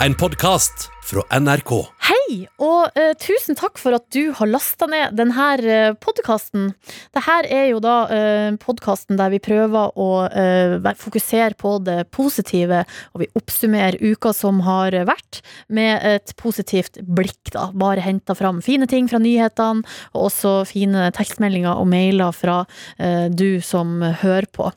En podkast fra NRK. Hei, og uh, tusen takk for at du har lasta ned denne uh, podkasten. Dette er jo da uh, podkasten der vi prøver å uh, fokusere på det positive, og vi oppsummerer uka som har vært, med et positivt blikk, da. Bare henta fram fine ting fra nyhetene, og også fine tekstmeldinger og mailer fra uh, du som hører på.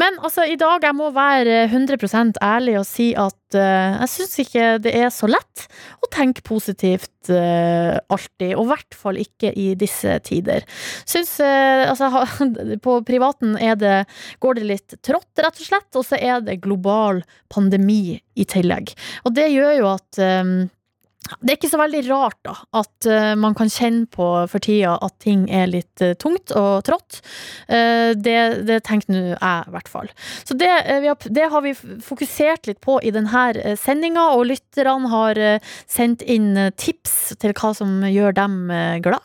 Men altså, i dag jeg må være 100% ærlig og si at eh, jeg syns ikke det er så lett å tenke positivt uh, alltid, og i hvert fall ikke i disse tider. Synes, uh, altså, På privaten det, går det litt trått, rett og slett, og så er det global pandemi i tillegg. Og det gjør jo at eh, det er ikke så veldig rart da, at eh, man kan kjenne på for tida at ting er litt eh, tungt og trått. Eh, det, det tenkte nå jeg, i hvert fall. Så det, har, det har vi fokusert litt på i denne sendinga, og lytterne har sendt inn tips til hva som gjør dem glad.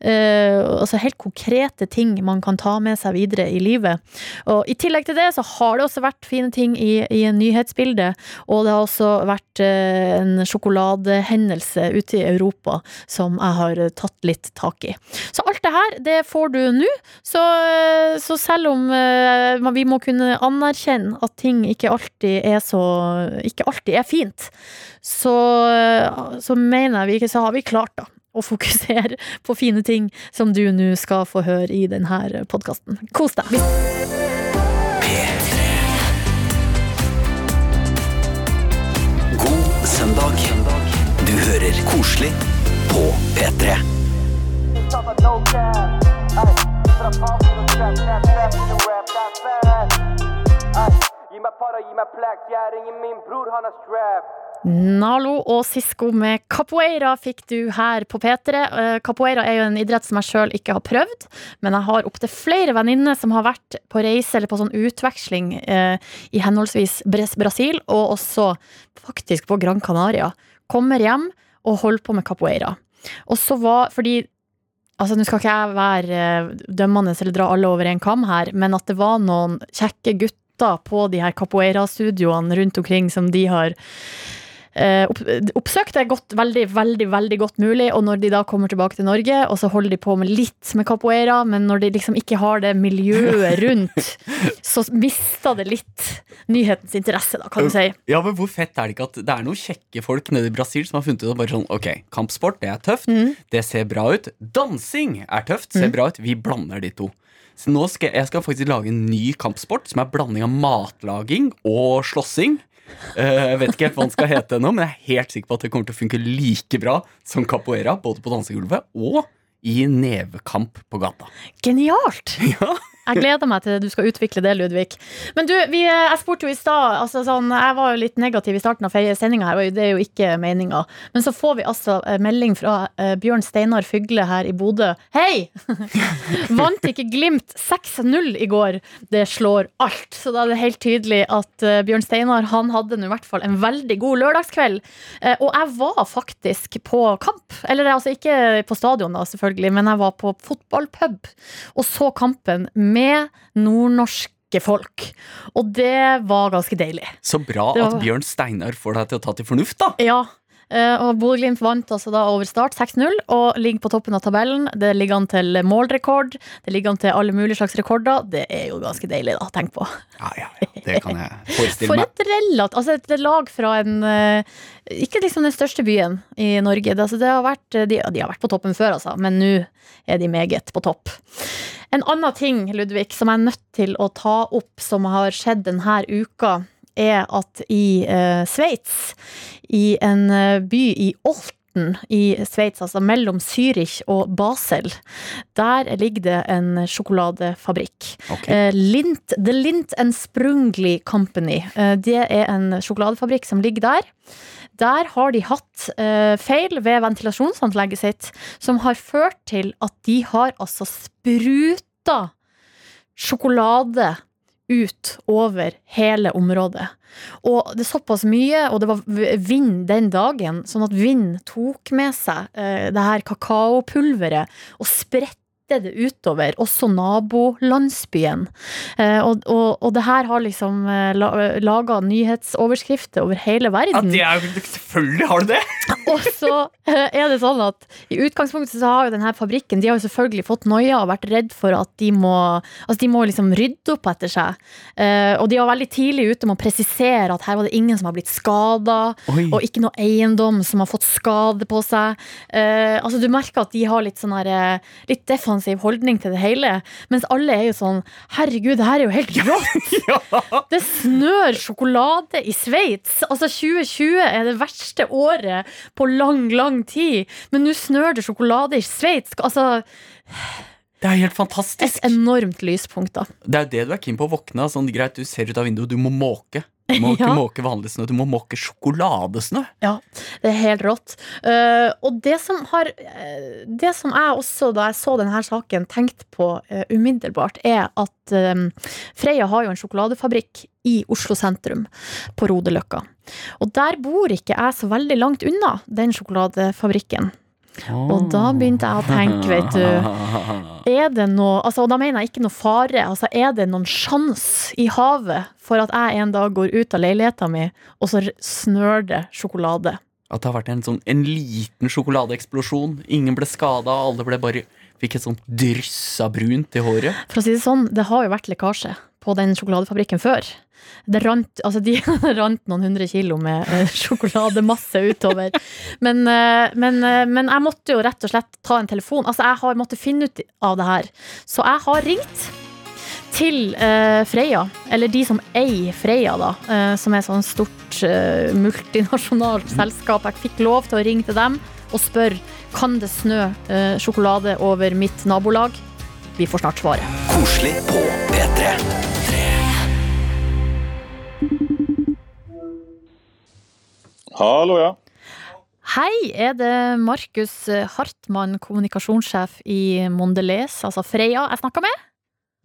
Eh, altså helt konkrete ting man kan ta med seg videre i livet. Og I tillegg til det så har det også vært fine ting i, i nyhetsbildet, og det har også vært uh, en sjokoladehendelse ute i Europa som jeg har tatt litt tak i. Så alt det her, det får du nå. Så, uh, så selv om vi må kunne anerkjenne at ting ikke alltid er så Ikke alltid er fint, så, så mener jeg vi ikke så har vi klart, da. Å fokusere på fine ting som du nå skal få høre i denne podkasten. Kos deg! God søndag. Du hører koselig på P3. Gi meg para, gi meg plack, jeg ringer min bror, han er strap. Nalo og Sisko med capoeira fikk du her på P3. Eh, Capoeira er jo en idrett som jeg sjøl ikke har prøvd, men jeg har opptil flere venninner som har vært på reise eller på sånn utveksling eh, i henholdsvis Brasil og også faktisk på Gran Canaria. Kommer hjem og holder på med capoeira. Og så var fordi Altså, Nå skal ikke jeg være eh, dømmende eller dra alle over en kam her, men at det var noen kjekke gutter på de her capoeira-studioene rundt omkring som de har eh, opp, oppsøkt, er godt, veldig, veldig veldig godt mulig. Og når de da kommer tilbake til Norge, og så holder de på med litt med capoeira, men når de liksom ikke har det miljøet rundt, så mister det litt nyhetens interesse, da, kan du si. Ja, men hvor fett er det ikke at det er noen kjekke folk nede i Brasil som har funnet ut at bare sånn, ok, kampsport, det er tøft, det ser bra ut. Dansing er tøft, ser bra ut. Vi blander de to. Så nå skal jeg skal faktisk lage en ny kampsport som er blanding av matlaging og slåssing. Eh, Jeg vet ikke helt hva den skal hete ennå, men jeg er helt sikker på at det kommer til å funke like bra som capoeira, både på dansegulvet og i nevekamp på gata. Genialt! Ja. Jeg gleder meg til du skal utvikle det, Ludvig. Men du, vi, jeg spurte jo i stad altså sånn, Jeg var jo litt negativ i starten av sendinga her, og det er jo ikke meninga. Men så får vi altså eh, melding fra eh, Bjørn Steinar Fygle her i Bodø. Hei! Vant ikke Glimt 6-0 i går? Det slår alt. Så da er det helt tydelig at eh, Bjørn Steinar han hadde nå i hvert fall en veldig god lørdagskveld. Og jeg var faktisk på kamp. Eller altså ikke på stadion, da, selvfølgelig, men jeg var på fotballpub og så kampen med nordnorske folk. Og det var ganske deilig. Så bra var- at Bjørn Steinar får deg til å ta til fornuft, da. Ja. Eh, Og Bodø-Glimt vant altså da over start 6-0 og ligger på toppen av tabellen. Det ligger an til målrekord. Det ligger an til alle mulige slags rekorder. Det er jo ganske deilig, da. Tenk på. Ja, ja, ja. Det kan jeg forestille For meg. et relat... Altså et lag fra en eh, Ikke liksom den største byen i Norge. Altså det har vært, de, de har vært på toppen før, altså, men nå er de meget på topp. En annen ting, Ludvig, som jeg er nødt til å ta opp, som har skjedd denne uka, er at i eh, Sveits, i en eh, by i Olten i Sveits, altså mellom Zürich og Basel, der ligger det en sjokoladefabrikk. Okay. Eh, Lint, The Lint and Sprungli Company. Eh, det er en sjokoladefabrikk som ligger der. Der har de hatt feil ved ventilasjonsanlegget sitt, som har ført til at de har altså spruta sjokolade ut over hele området. Og det er såpass mye, og det var vind den dagen, sånn at vind tok med seg eh, det her kakaopulveret og spredte det utover også nabolandsbyen. Eh, og, og, og det her har liksom eh, laga nyhetsoverskrifter over hele Ja, verden. det er, selvfølgelig har du det! Og så eh, er det sånn at i utgangspunktet så har jo denne fabrikken De har jo selvfølgelig fått noia og vært redd for at de må Altså de må liksom rydde opp etter seg. Og de var veldig tidlig ute med å presisere at her var det ingen som har blitt skada, og ikke noe eiendom som har fått skade på seg. Altså Du merker at de har litt sånn her eh, Litt defensiv holdning til det hele, mens alle er jo sånn Herregud, det her er jo helt rått! Det snør sjokolade i Sveits. Altså 2020 er det verste året på lang, lang tid. Men nå snør det sjokolade i Sveits. Altså Det er helt fantastisk. et enormt lyspunkt, da. Det er jo det du er keen på å våkne av. Sånn greit, du ser ut av vinduet, du må måke. Du må ikke Ja. måke vanlig snø, du må måke sjokoladesnø. Ja, det er helt rått. Uh, og det som har uh, Det som jeg også, da jeg så denne saken, tenkte på uh, umiddelbart, er at Freia har jo en sjokoladefabrikk i Oslo sentrum, på Rodeløkka. Og der bor ikke jeg så veldig langt unna den sjokoladefabrikken. Og da begynte jeg å tenke, vet du Er det noe altså, Og da mener jeg ikke noe fare. Altså, er det noen sjanse i havet for at jeg en dag går ut av leiligheta mi, og så snør det sjokolade? At det har vært en, sånn, en liten sjokoladeeksplosjon. Ingen ble skada, alle ble bare fikk et sånt dryss av brunt i håret. For å si det sånn, det har jo vært lekkasje på den sjokoladefabrikken før. Det rant, altså de rant noen hundre kilo med eh, sjokolademasse utover. Men, eh, men, eh, men jeg måtte jo rett og slett ta en telefon. Altså jeg har måttet finne ut av det her. Så jeg har ringt til Freia, eller de som eier Freia, da. som er sånn stort multinasjonalt selskap. Jeg fikk lov til å ringe til dem og spørre kan det snø sjokolade over mitt nabolag. Vi får snart svaret. Koselig på P3. Hallo, ja. Hei, er det Markus Hartmann, kommunikasjonssjef i Mondelez, altså Freia, jeg snakker med?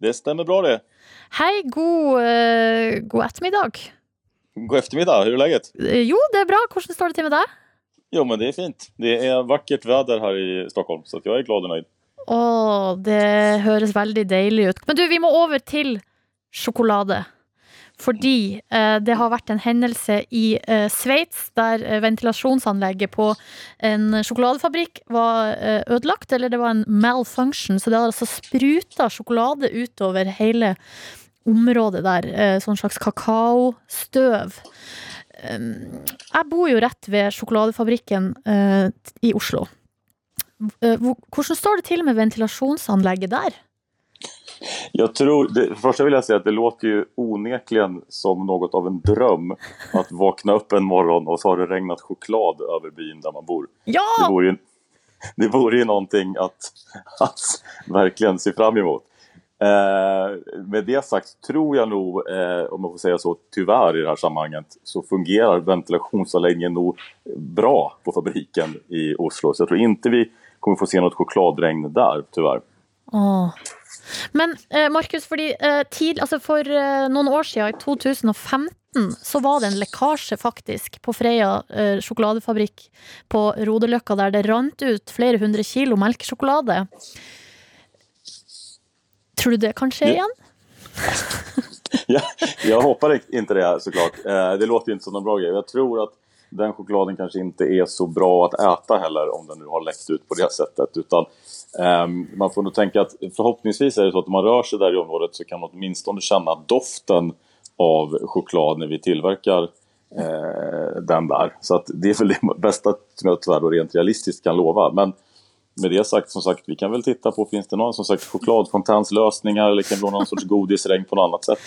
Det stemmer bra det. Hei, god, uh, god ettermiddag. God eftermiddag, hvordan er läget? Eh, Jo, det er bra. Hvordan står det til med deg? Jo, men det er fint. Det er vakkert vær her i Stockholm, så jeg er glad og nøyd. Å, det høres veldig deilig ut. Men du, vi må over til sjokolade. Fordi eh, det har vært en hendelse i eh, Sveits der eh, ventilasjonsanlegget på en sjokoladefabrikk var ødelagt, eller det var en malfunction, så det har altså spruta sjokolade utover hele området der. Sånn slags kakaostøv. Um, jeg bor jo rett ved sjokoladefabrikken i Oslo. Hvordan står det til med ventilasjonsanlegget der? Jag tror, det, för första vill jag säga att det låter ju onekligen som något av en dröm att vakna upp en morgon och så har det regnat choklad över byn där man bor. Det Ja! vore ju, det vore ju någonting att, att verkligen se fram emot. Eh, med det sagt tror jag nog, eh, om man får säga så, tyvärr i det här sammanhanget så fungerar ventilationsanläggningen nog bra på fabriken i Oslo. Så jag tror inte vi kommer få se något chokladregn där, tyvärr. Åh. Men eh, Markus, fordi eh, tid, altså for eh, noen år siden, i 2015, så var det en lekkasje faktisk på Freia eh, sjokoladefabrikk på Rodeløkka, der det rant ut flere hundre kilo melkesjokolade. Tror du det kan skje igjen? Ja, jeg håper ikke det såklart. Eh, det låter ju inte som någon bra grej. Jag tror att den chokladen kanske inte är så bra att äta heller om den nu har läckt ut på det sättet. Utan um, man får nog tänka att förhoppningsvis är det så att om man rör sig där i området så kan man åtminstone känna doften av choklad när vi tillverkar eh, den där. Så att det är väl det bästa som jag tyvärr rent realistiskt kan lova. Men med det sagt, som sagt, vi kan väl titta på, finns det någon som sagt chokladfontänslösningar eller kan det vara någon sorts godisregn på något annat sätt?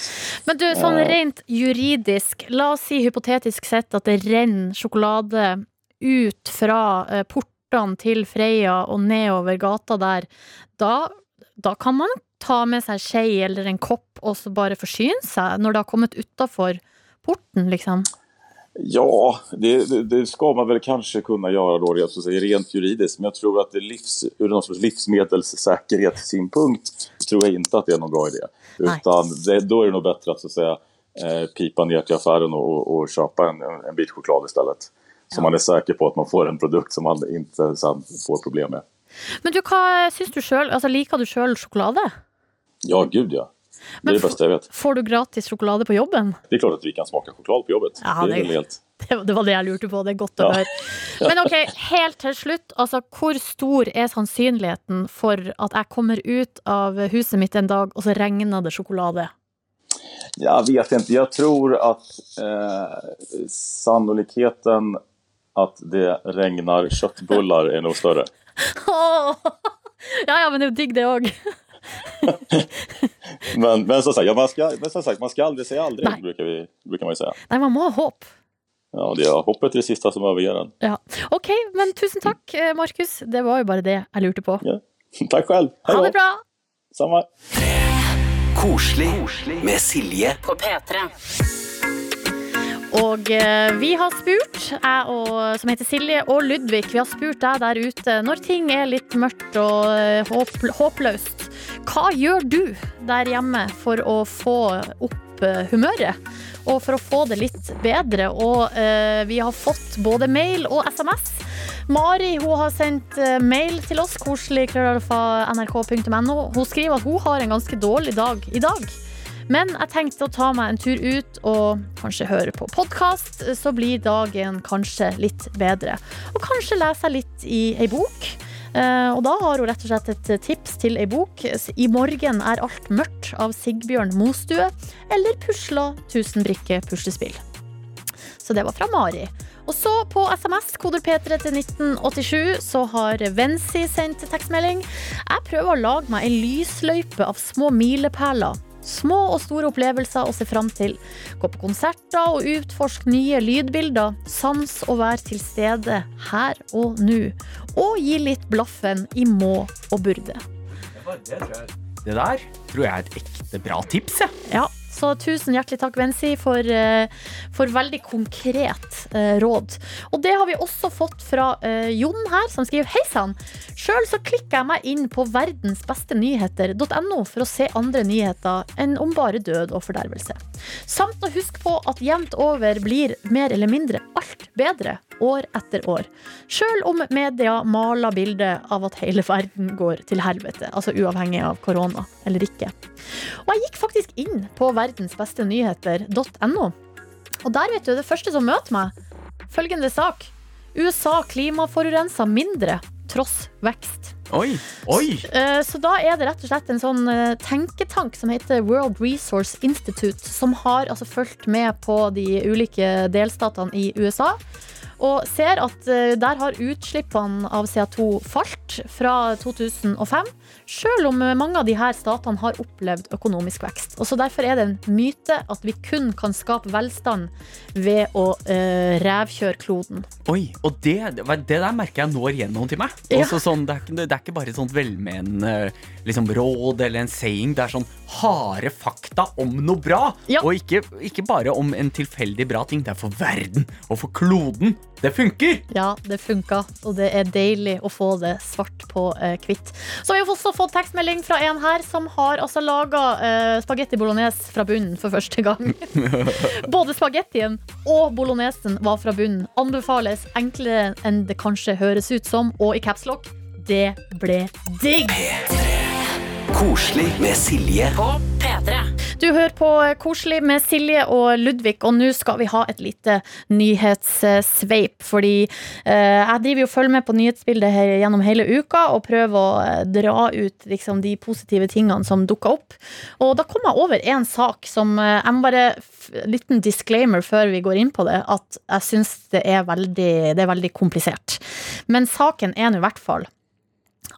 Men du, sånn Eh. rent juridisk, la oss si hypotetisk sett at det renner sjokolade ut fra eh, portene til Freia og nedover gata der. Da, da kan man ta med seg skje eller en kopp og så bare forsyne seg når det har kommet utafor porten, liksom. Ja, det, det, det skal man väl kanske kunna göra då, så säga, rent juridiskt. Men jag tror att det livs, ur någon sorts livsmedelssäkerhetssynpunkt tror jag inte att det är någon bra idé. Da Utan det, då är det nog bättre att, så att säga, eh, pipa ner till affären och, och, och köpa en, en, bit choklad istället. Så man är säker på att man får en produkt som man inte sen får problem med. Men du, hva syns du sjøl? Altså, liker du sjøl sjokolade? Ja, gud ja. Det er det beste jeg vet. Får du gratis sjokolade på jobben? Det er klart at vi kan smake sjokolade på jobbet. Ja, det det- Det, var det jeg lurte på. Det er godt å Ja. høre. Men ok, helt til slutt. Altså, hvor stor er sannsynligheten for at jeg kommer ut av huset mitt en dag, og så regner det sjokolade? Jeg vet ikke. Jeg tror at eh, sannolikheten at det regner kjøttboller, er noe større. Ja ja, men det er jo digg, det òg. Men, men, som sagt, ja, man ska, men som sagt, man ska aldri si aldri, brukar, vi, brukar man jo si. Nei, man må ha håp. Ja, det er håpet til det siste som överger en. Ja. Ok, men tusen takk, eh, Markus. Det var jo bare det jeg lurte på. Ja. Takk selv. Hei Ha det bra! Samme. Koselig med Silje. På P3. Og eh, vi har spurt, jeg og, som heter Silje, og Ludvig, vi har spurt deg der ute når ting er litt mørkt og eh, håp, håpløst. Hva gjør du der hjemme for å få opp eh, humøret? Og for å få det litt bedre. Og eh, vi har fått både mail og SMS. Mari hun har sendt eh, mail til oss, koselig nrk.no. Hun skriver at hun har en ganske dårlig dag i dag. Men jeg tenkte å ta meg en tur ut og kanskje høre på podkast, så blir dagen kanskje litt bedre. Og kanskje lese litt i ei bok. Eh, Og da har hun rett og slett et tips til ei bok. I morgen er alt mørkt av Sigbjørn Mostue. Eller Pusla tusenbrikke puslespill. Så det var fra Mari. Og så på SMS, koder P3 til 1987, så har Vensi sendt tekstmelding. Jeg prøver å lage meg en lysløype av små milepæler. Små og store opplevelser å se fram til. Gå på konserter og utforske nye lydbilder. Sans å være til stede her og nå. Og gi litt blaffen i må og burde. Det der tror jeg er et ekte bra tips. Jeg. Ja, så tusen hjertelig takk, Vensi, for, eh, for veldig konkret eh, råd. Og det har vi også fått fra eh, Jon her, som skriver Hei sann. Sjøl så klikker jeg meg inn på verdensbestenyheter.no for å se andre nyheter enn om bare død og fordervelse. Samt å huske på at jevnt over blir mer eller mindre alt bedre år etter år. Sjøl om media maler bildet av at hele verden går til helvete, altså uavhengig av korona eller ikke. Og jeg gikk faktisk inn på verdensbestenyheter.no. Og der vet du, det første som møter meg, følgende sak. USA klimaforurenser mindre, tross vekst. Oi, oi! Eh, Så da er det rett og slett en sånn eh, tenketank som heter World Resource Institute, som har altså fulgt med på de ulike delstatene i USA. Og ser at eh, der har utslippene av CO2 falt fra 2005, selv om eh, mange av disse statene har opplevd økonomisk vekst. Og så Derfor er det en myte at vi kun kan skape velstand ved å eh, revkjøre kloden. Oi, Og det, det der merker jeg når gjennom til meg. Ja. Sånn, det, er ikke, det er ikke bare et sånt velmenende liksom, råd eller en saying. Det er sånn harde fakta om noe bra. Ja. Og ikke, ikke bare om en tilfeldig bra ting. Det er for verden og for kloden. Det funker! Ja, det funka, og det er deilig å få det svart på eh, hvitt. Så har vi også fått tekstmelding fra en her som har altså laga eh, spagetti bolognese fra bunnen for første gang. Både spagettien og bolognesen var fra bunnen. Anbefales enklere enn det kanskje høres ut som, og i capslock det ble digg! Koselig med Silje. På P3. Du hører på Koselig med Silje og Ludvig, og nå skal vi ha et lite nyhetssveip. Fordi eh, jeg driver jo og følger med på nyhetsbildet her gjennom hele uka og prøver å eh, dra ut liksom, de positive tingene som dukker opp. Og da kom jeg over en sak som eh, Jeg må bare Liten disclaimer før vi går inn på det, at jeg syns det, det er veldig komplisert. Men saken er nå i hvert fall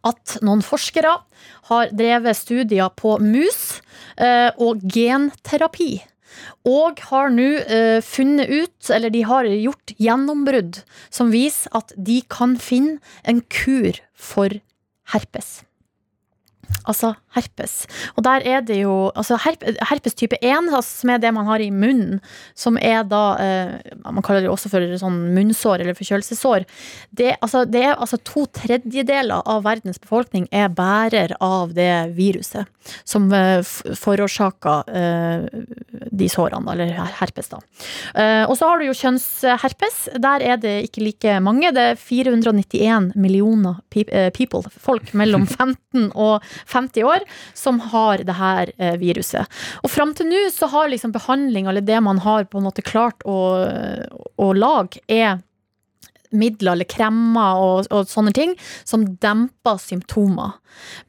at noen forskere har drevet studier på mus eh, og genterapi. Og har nå eh, funnet ut, eller de har gjort gjennombrudd, som viser at de kan finne en kur for herpes. Altså herpes. Og der er det jo altså herp, herpes type 1, altså, som er det man har i munnen, som er da eh, Man kaller det også for sånn munnsår eller forkjølelsessår. Det, altså, det er altså to tredjedeler av verdens befolkning er bærer av det viruset som eh, forårsaker eh, de sårene, eller herpes, da. Og så har du jo kjønnsherpes. Der er det ikke like mange. Det er 491 millioner people, folk mellom 15 og 50 år, som har det her eh, viruset. Og fram til nå så har liksom behandling, eller det man har på en måte klart å, å lage, er midler eller kremmer og, og sånne ting som demper symptomer.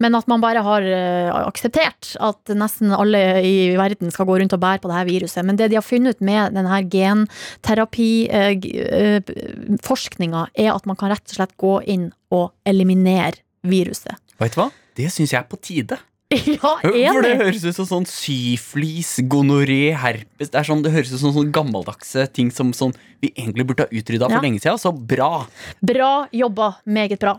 Men at man bare har uh, akseptert at nesten alle i verden skal gå rundt og bære på det her viruset. Men det de har funnet ut med denne genterapi-forskninga, er at man kan rett og slett gå inn og eliminere viruset. Vet du hva? Det syns jeg er på tide. Ja, For det høres ut som sånn syflis, gonoré, herpes Det sånn, det høres ut som sånn gammeldagse ting som sånn, vi egentlig burde ha utrydda for Ja. lenge siden. Så bra! Bra jobba. Meget bra.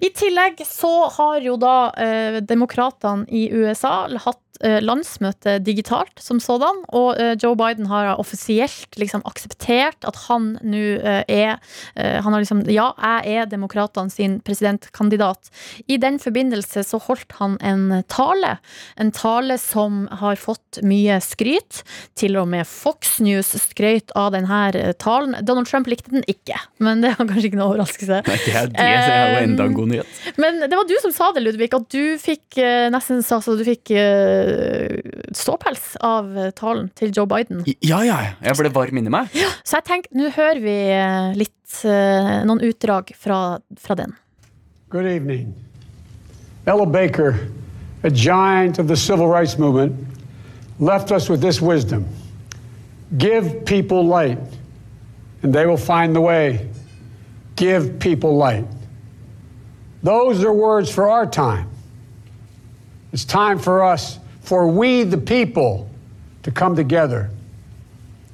I tillegg så har jo da eh, demokratene i USA hatt eh, landsmøte digitalt som sådan, og eh, Joe Biden har offisielt liksom akseptert at han nå eh, er eh, Han har liksom Ja, jeg er demokratene sin presidentkandidat. I den forbindelse så holdt han en tale. En tale som har fått mye skryt. Til og med Fox News skrøt av denne talen. Donald Trump likte den ikke, men det var kanskje ikke noe overraskelse. Nei, det er, det, så er enda en god nyhet. Men det var du som sa det, Ludvig, at du fikk eh, nesten altså, du fikk eh, ståpels av eh, talen til Joe Biden. Ja, ja, jeg ble varm inni meg. Så jeg tenkte, nå hører vi litt noen utdrag fra, fra den. Good evening. Ella Baker, a giant of the civil rights movement, left us with this wisdom Give people light, and they will find the way. Give people light. Those are words for our time. It's time for us, for we the people, to come together.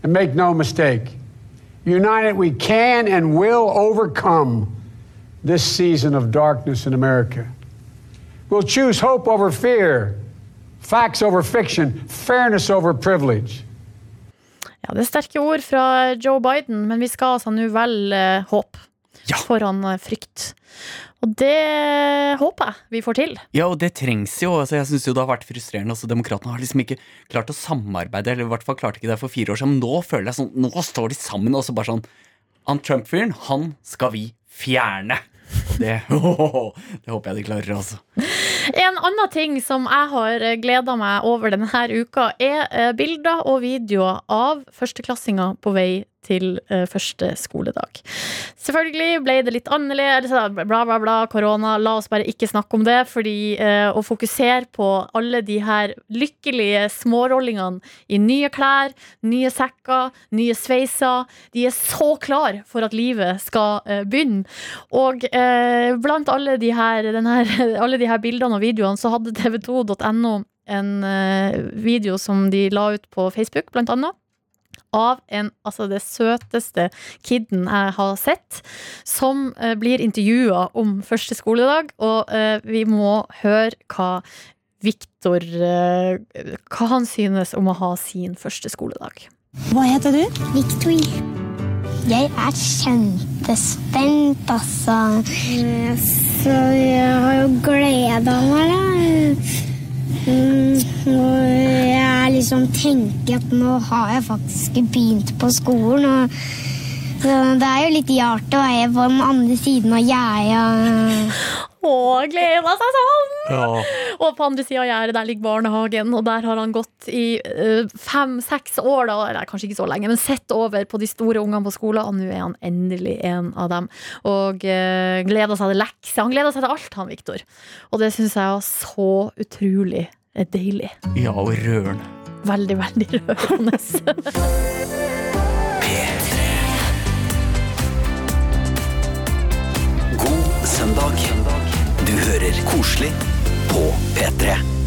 And make no mistake, united we can and will overcome this season of darkness in America. We'll choose hope over fear, facts over fiction, fairness over privilege. Ja, Det er sterke ord fra Joe Biden, men vi skal altså nå velge eh, håp Ja. foran eh, frykt. Og det håper jeg vi får til. Ja, og det trengs jo. altså Jeg synes jo det har vært frustrerende. altså Demokratene har liksom ikke klart å samarbeide, eller i hvert fall klarte ikke det for fire år siden. Nå føler jeg sånn, nå står de sammen, og så bare sånn Han Trump-fyren, han skal vi fjerne. Og det, det håper jeg de klarer, altså. En annen ting som jeg har gleda meg over denne uka, er eh, bilder og videoer av førsteklassinger på vei til eh, første skoledag. Selvfølgelig ble det litt annerledes, bla, bla, bla, korona. La oss bare ikke snakke om det, fordi eh, å fokusere på alle de her lykkelige smårollingene i nye klær, nye sekker, nye sveiser De er så klar for at livet skal eh, begynne. Og blant alle de, her, her, alle de her bildene og videoene, så hadde tv2.no en video som de la ut på Facebook, blant annet. Av en, altså det søteste kidden jeg har sett, som eh, blir intervjua om første skoledag. Og eh, vi må høre hva Viktor eh, Hva han synes om å ha sin første skoledag. Hva heter du? Victor. Jeg er kjempespent, altså. Så jeg har jo gleda meg, da. Liksom tenke at nå har jeg faktisk begynt på skolen. Og det er jo litt rart å være på den andre siden av gjerdet. Å, gleda seg sånn! Ja. Og på andre sida av gjerdet der ligger barnehagen, og der har han gått i eh, fem-seks år, da, eller kanskje ikke så lenge, men sett over på de store ungene på skolen, og nå er han endelig en av dem. Og uh, gleder seg til lekser. Han gleder seg til alt, han Viktor. Og det syns jeg var så utrolig eh, deilig. ja, og rørende. Veldig, veldig rørende. God søndag. Du hører koselig på P3.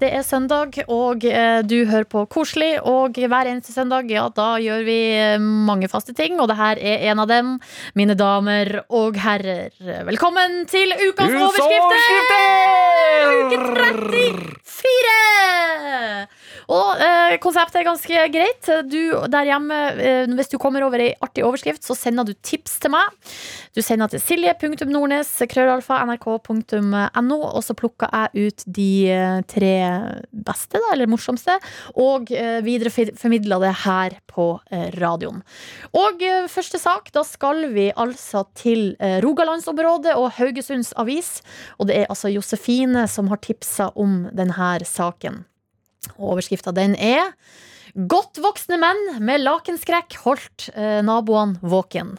Det er søndag, og eh, du hører på Koselig. Og hver eneste søndag, ja, da gjør vi eh, mange faste ting, og det her er en av dem. Mine damer og herrer, velkommen til ukas Ukas overskrifter! Uke 34! Og eh, konseptet er ganske greit. Du der hjemme, eh, hvis du kommer over ei artig overskrift, så sender du tips til meg. Du sender til silje.nordnes, krøllalfa, nrk.no, og så plukker jeg ut de eh, tre beste, da, eller morsomste, og eh, videreformidler det her på eh, radioen. Og eh, første sak, da skal vi altså til Rogalandsområdet og Haugesunds Avis. Og det er altså Josefine som har tipsa om denne saken. Overskrifta den er Godt voksne menn med lakenskrekk holdt eh, naboene våken.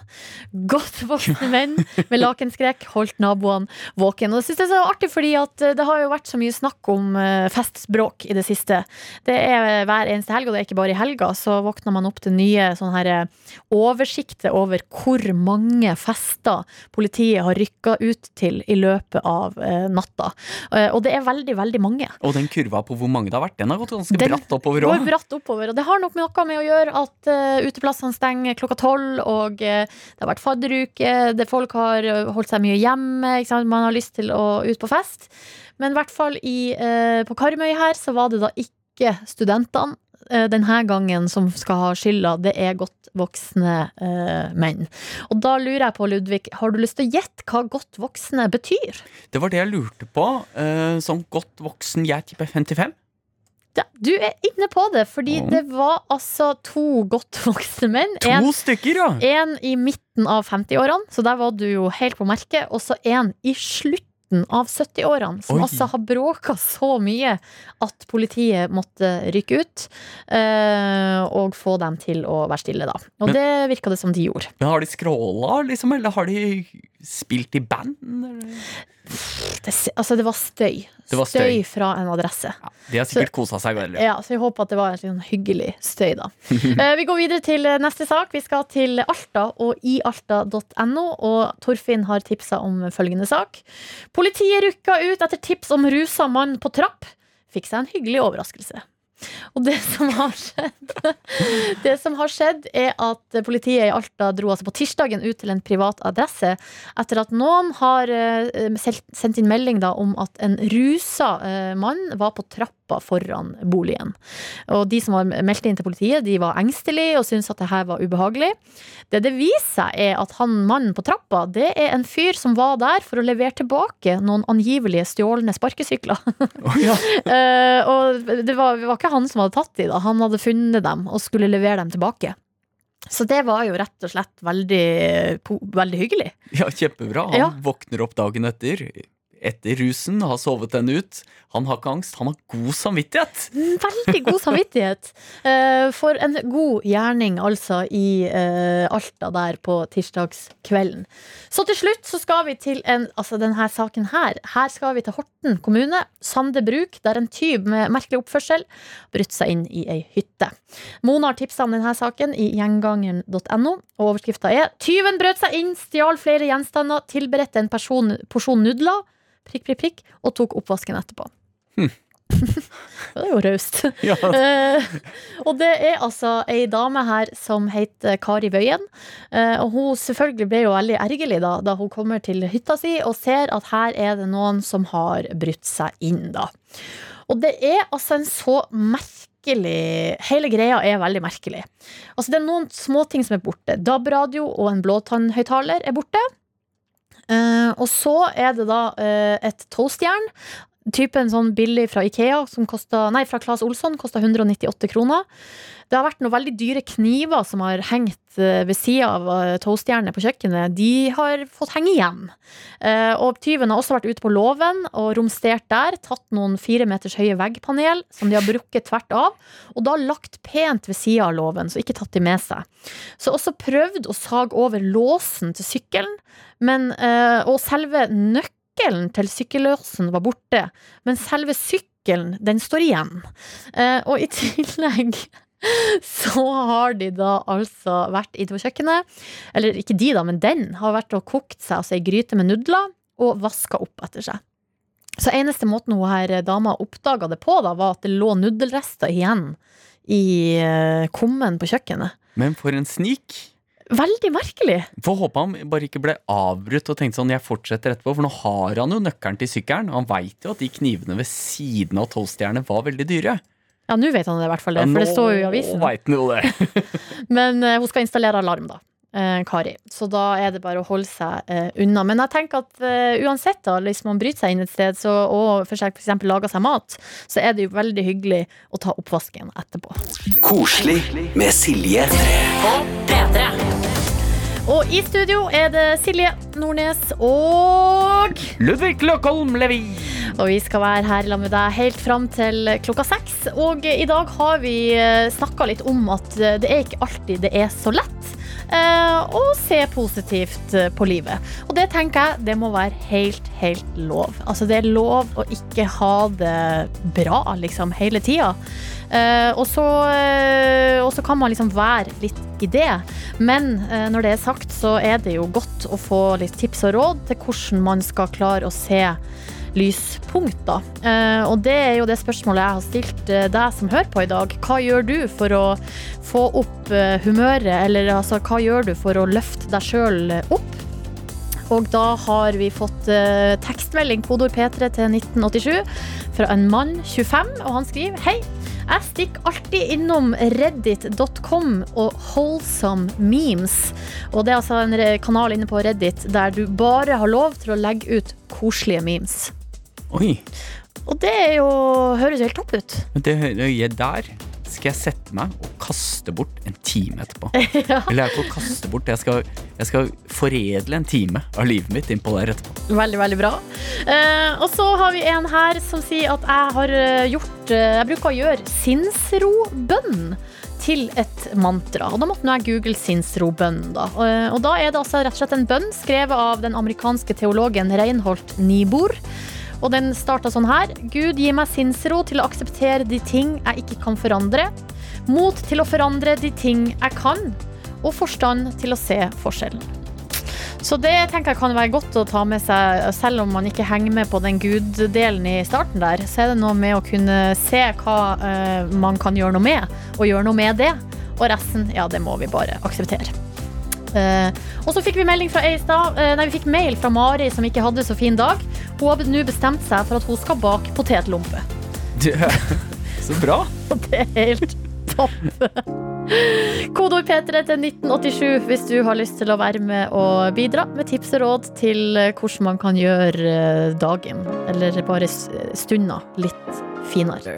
Godt voksne menn med lakenskrekk holdt naboene våken. Og Det synes jeg er så artig, fordi eh, det har jo vært så mye snakk om eh, festspråk i det siste. Det er hver eneste helg, og det er ikke bare i helga, så våkner man opp til nye sånne her eh, oversikter over hvor mange fester politiet har rykka ut til i løpet av eh, natta. Eh, og det er veldig, veldig mange. Og den kurva på hvor mange det har vært, den har gått ganske Den bratt oppover går òg. bratt oppover, og det har nok noe med å gjøre at uh, uteplassene stenger klokka tolv, og uh, det har vært fadderuke, det folk har uh, holdt seg mye hjemme, man har lyst til å ut på fest. Men i hvert fall i, uh, på Karmøy her, så var det da ikke studentene denne gangen som skal ha skylda, det er godt voksne uh, menn. Og da lurer jeg på, Ludvig, har du lyst til å gjette hva godt voksne betyr? Det var det jeg lurte på. eh, som godt voksen, jeg tipper 55. Ja, du er inne på det, fordi oh. det var altså to godt voksne menn. To En stykker, ja! En i midten av 50-årene, så der var du jo helt på merket. Og så en i slutten av 70-årene, som Oi. altså har bråka så mye at politiet måtte rykke ut. eh, og få dem til å være stille, da. Og Men- det virka det som de gjorde. Men har de skråla, liksom? Eller har de spilt i band? Det, altså, det var støy. Det var støy. fra en adresse. Ja, de har sikkert kosa seg veldig. Ja, så jeg håper at det var en sånn hyggelig støy, da. Eh, vi går videre til neste sak. Vi skal til Alta og ialta.no, og Torfinn har tipsa om følgende sak. Politiet rykka ut etter tips om rusa mann på trapp. Fikk seg en hyggelig overraskelse. Og det som har skjedd Det som har skjedd er at politiet i Alta dro altså på tirsdagen ut til en privat adresse etter at noen har eh, sendt inn melding da om at en rusa eh, mann var på trappa foran boligen. Og de som var meldt inn til politiet, de var engstelige og syntes at det her var ubehagelig. Det det viser seg er at han mannen på trappa, det er en fyr som var der for å levere tilbake noen angivelige stjålne sparkesykler. Oh, ja. Eh, og det var, var ikke han som hadde tatt de da, han hadde funnet dem og skulle levere dem tilbake. Så det var jo rett og slett veldig, veldig hyggelig. ja, kjempebra. Han Ja. våkner opp dagen etter. Etter rusen, har sovet den ut. Han har ikke angst, han har god samvittighet. Veldig god samvittighet. eh, for en god gjerning, altså, i eh, Alta der på tirsdagskvelden. Så til slutt så skal vi til en, altså denne saken her. Her skal vi til Horten kommune, Sande bruk, der en tyv med merkelig oppførsel brutt seg inn i ei hytte. Mona har tipsa om denne saken i gjengangeren.no, og overskrifta er 'Tyven brøt seg inn, stjal flere gjenstander, tilberedte en person, porsjon nudler', prikk, prikk, prikk, og tok oppvasken etterpå. det er jo raust. Ja. Eh, og det er altså ei dame her som heter Kari Bøyen. Eh, og hun selvfølgelig ble jo veldig ergerlig da, da hun kommer til hytta si og ser at her er det noen som har brutt seg inn, da. Og det er altså en så merkelig Hele greia er veldig merkelig. Altså Det er noen småting som er borte. DAB-radio og en blåtannhøyttaler er borte. Eh, og så er det da eh, et toastjern. Typen sånn billig fra Ikea som kostet, Nei, fra Claes Olsson kosta 198 kroner. Det har vært noen veldig dyre kniver som har hengt eh, ved sida av eh, toastjernet på kjøkkenet. De har fått henge igjen. Eh, Og tyven har også vært ute på låven og romstert der. Tatt noen fire meters høye veggpanel som de har brukket tvert av. Og da lagt pent ved sida av låven, så ikke tatt de med seg. Så også prøvd å sage over låsen til sykkelen, men, og selve nøkkelen til sykkellåsen var borte. Men selve sykkelen, den står igjen. Og i tillegg så har de da altså vært inne på kjøkkenet, eller ikke de da, men den har vært og kokt seg altså ei gryte med nudler og vaska opp etter seg. Så eneste måten hun her dama oppdaga det på, da, var at det lå nudelrester igjen i eh, kummen på kjøkkenet. Men for en snik. Veldig merkelig. Får håpe han bare ikke ble avbrutt og tenkte sånn, jeg fortsetter etterpå, for nå har han jo nøkkelen til sykkelen, og han veit jo at de knivene ved siden av tolvstjerne var veldig dyre. Ja, nå vet han det i hvert fall, det, for det står jo i avisen. Nå veit han jo det. Men uh, hun skal installere alarm, da. Uh, Kari. Så da er det bare å holde seg uh, unna. Men jeg tenker at uansett, da, hvis man bryter seg inn et sted så, og for seg- for eksempel lager seg mat, så er det jo veldig hyggelig å ta oppvasken etterpå. Koselig med Silje. Og i studio er det Silje Nordnes og Ludvig Løkholm Levi. Og vi skal være her sammen med deg helt fram til klokka seks. Og i dag har vi snakka litt om at eh, det er ikke alltid det er så lett eh, å se positivt eh, på livet. Og det tenker jeg det må være helt, helt lov. Altså det er lov å ikke ha det bra liksom hele tida. Eh, og, så, og kan man liksom være litt i det. Men når det er sagt, så er det jo godt å få litt tips og råd til hvordan man skal klare å se lyspunkt, da. Eh, og det er jo det spørsmålet jeg har stilt eh, deg som hører på i dag. Hva gjør du for å få opp eh, humøret, eller altså hva gjør du for å løfte deg sjøl opp? Og da har vi fått eh, tekstmelding, kodord P3 til 1987, fra en mann 25, og han skriver Hei, jeg stikker alltid innom reddit.com og wholesome memes. Og det er altså en kanal inne på Reddit der du bare har lov til å legge ut koselige memes. Oi, Og det er jo, høres jo helt topp ut. men det øyet der. Skal jeg sette meg og kaste bort en time etterpå? Eller jeg får kaste bort Jeg skal, jeg skal foredle en time av livet mitt innpå der etterpå. Veldig, veldig bra. Uh, og så har vi en her som sier at jeg har eh, gjort uh, Jeg bruker å gjøre sinnsrobønn til et mantra. Og da måtte nå jeg google sinnsrobønn, da. Og, da er det altså rett og slett en bønn skrevet av den amerikanske teologen Reinhold Niebuhr. Og den starta sånn her. Gud, gi meg sinnsro til å akseptere de ting jeg ikke kan forandre. Mot til å forandre de ting jeg kan. Og forstand til å se forskjellen. Så det tenker jeg kan være godt å ta med seg, selv om man ikke henger med på den Gud-delen i starten der. Så er det noe med å kunne se hva uh, man kan gjøre noe med, og gjøre noe med det. Og resten, ja, det må vi bare akseptere. Uh, og så fikk vi melding fra ei uh, nei, vi fikk mail fra Mari som ikke hadde så fin dag. Hun har nå bestemt seg for at hun skal bake potetlompe. Du, så bra! Det er helt topp. Kodeord P3 til 1987 hvis du har lyst til å være med og bidra med tips og råd til hvordan man kan gjøre eh, dagen, eller bare stunder stunda, litt finere.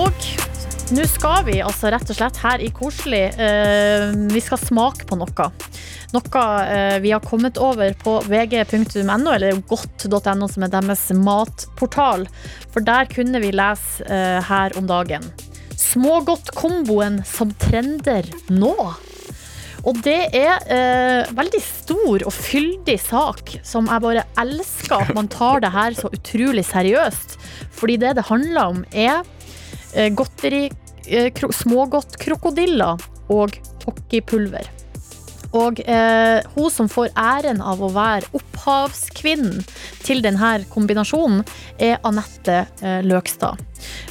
Og nå skal vi altså rett og slett her i Koselig eh, Vi skal smake på noe. Noe eh, vi har kommet over på vg.no, eller godt.no, som er deres matportal. For der kunne vi lese eh, her om dagen. Smågodtkomboen som trender nå. Og det er eh, veldig stor og fyldig sak, som jeg bare elsker at man tar det her så utrolig seriøst. Fordi det det handler om, er godteri, eh, kro, smågodtkrokodiller og hockeypulver. Og eh, hun som får æren av å være opphavskvinnen til denne kombinasjonen, er Anette eh, Løkstad.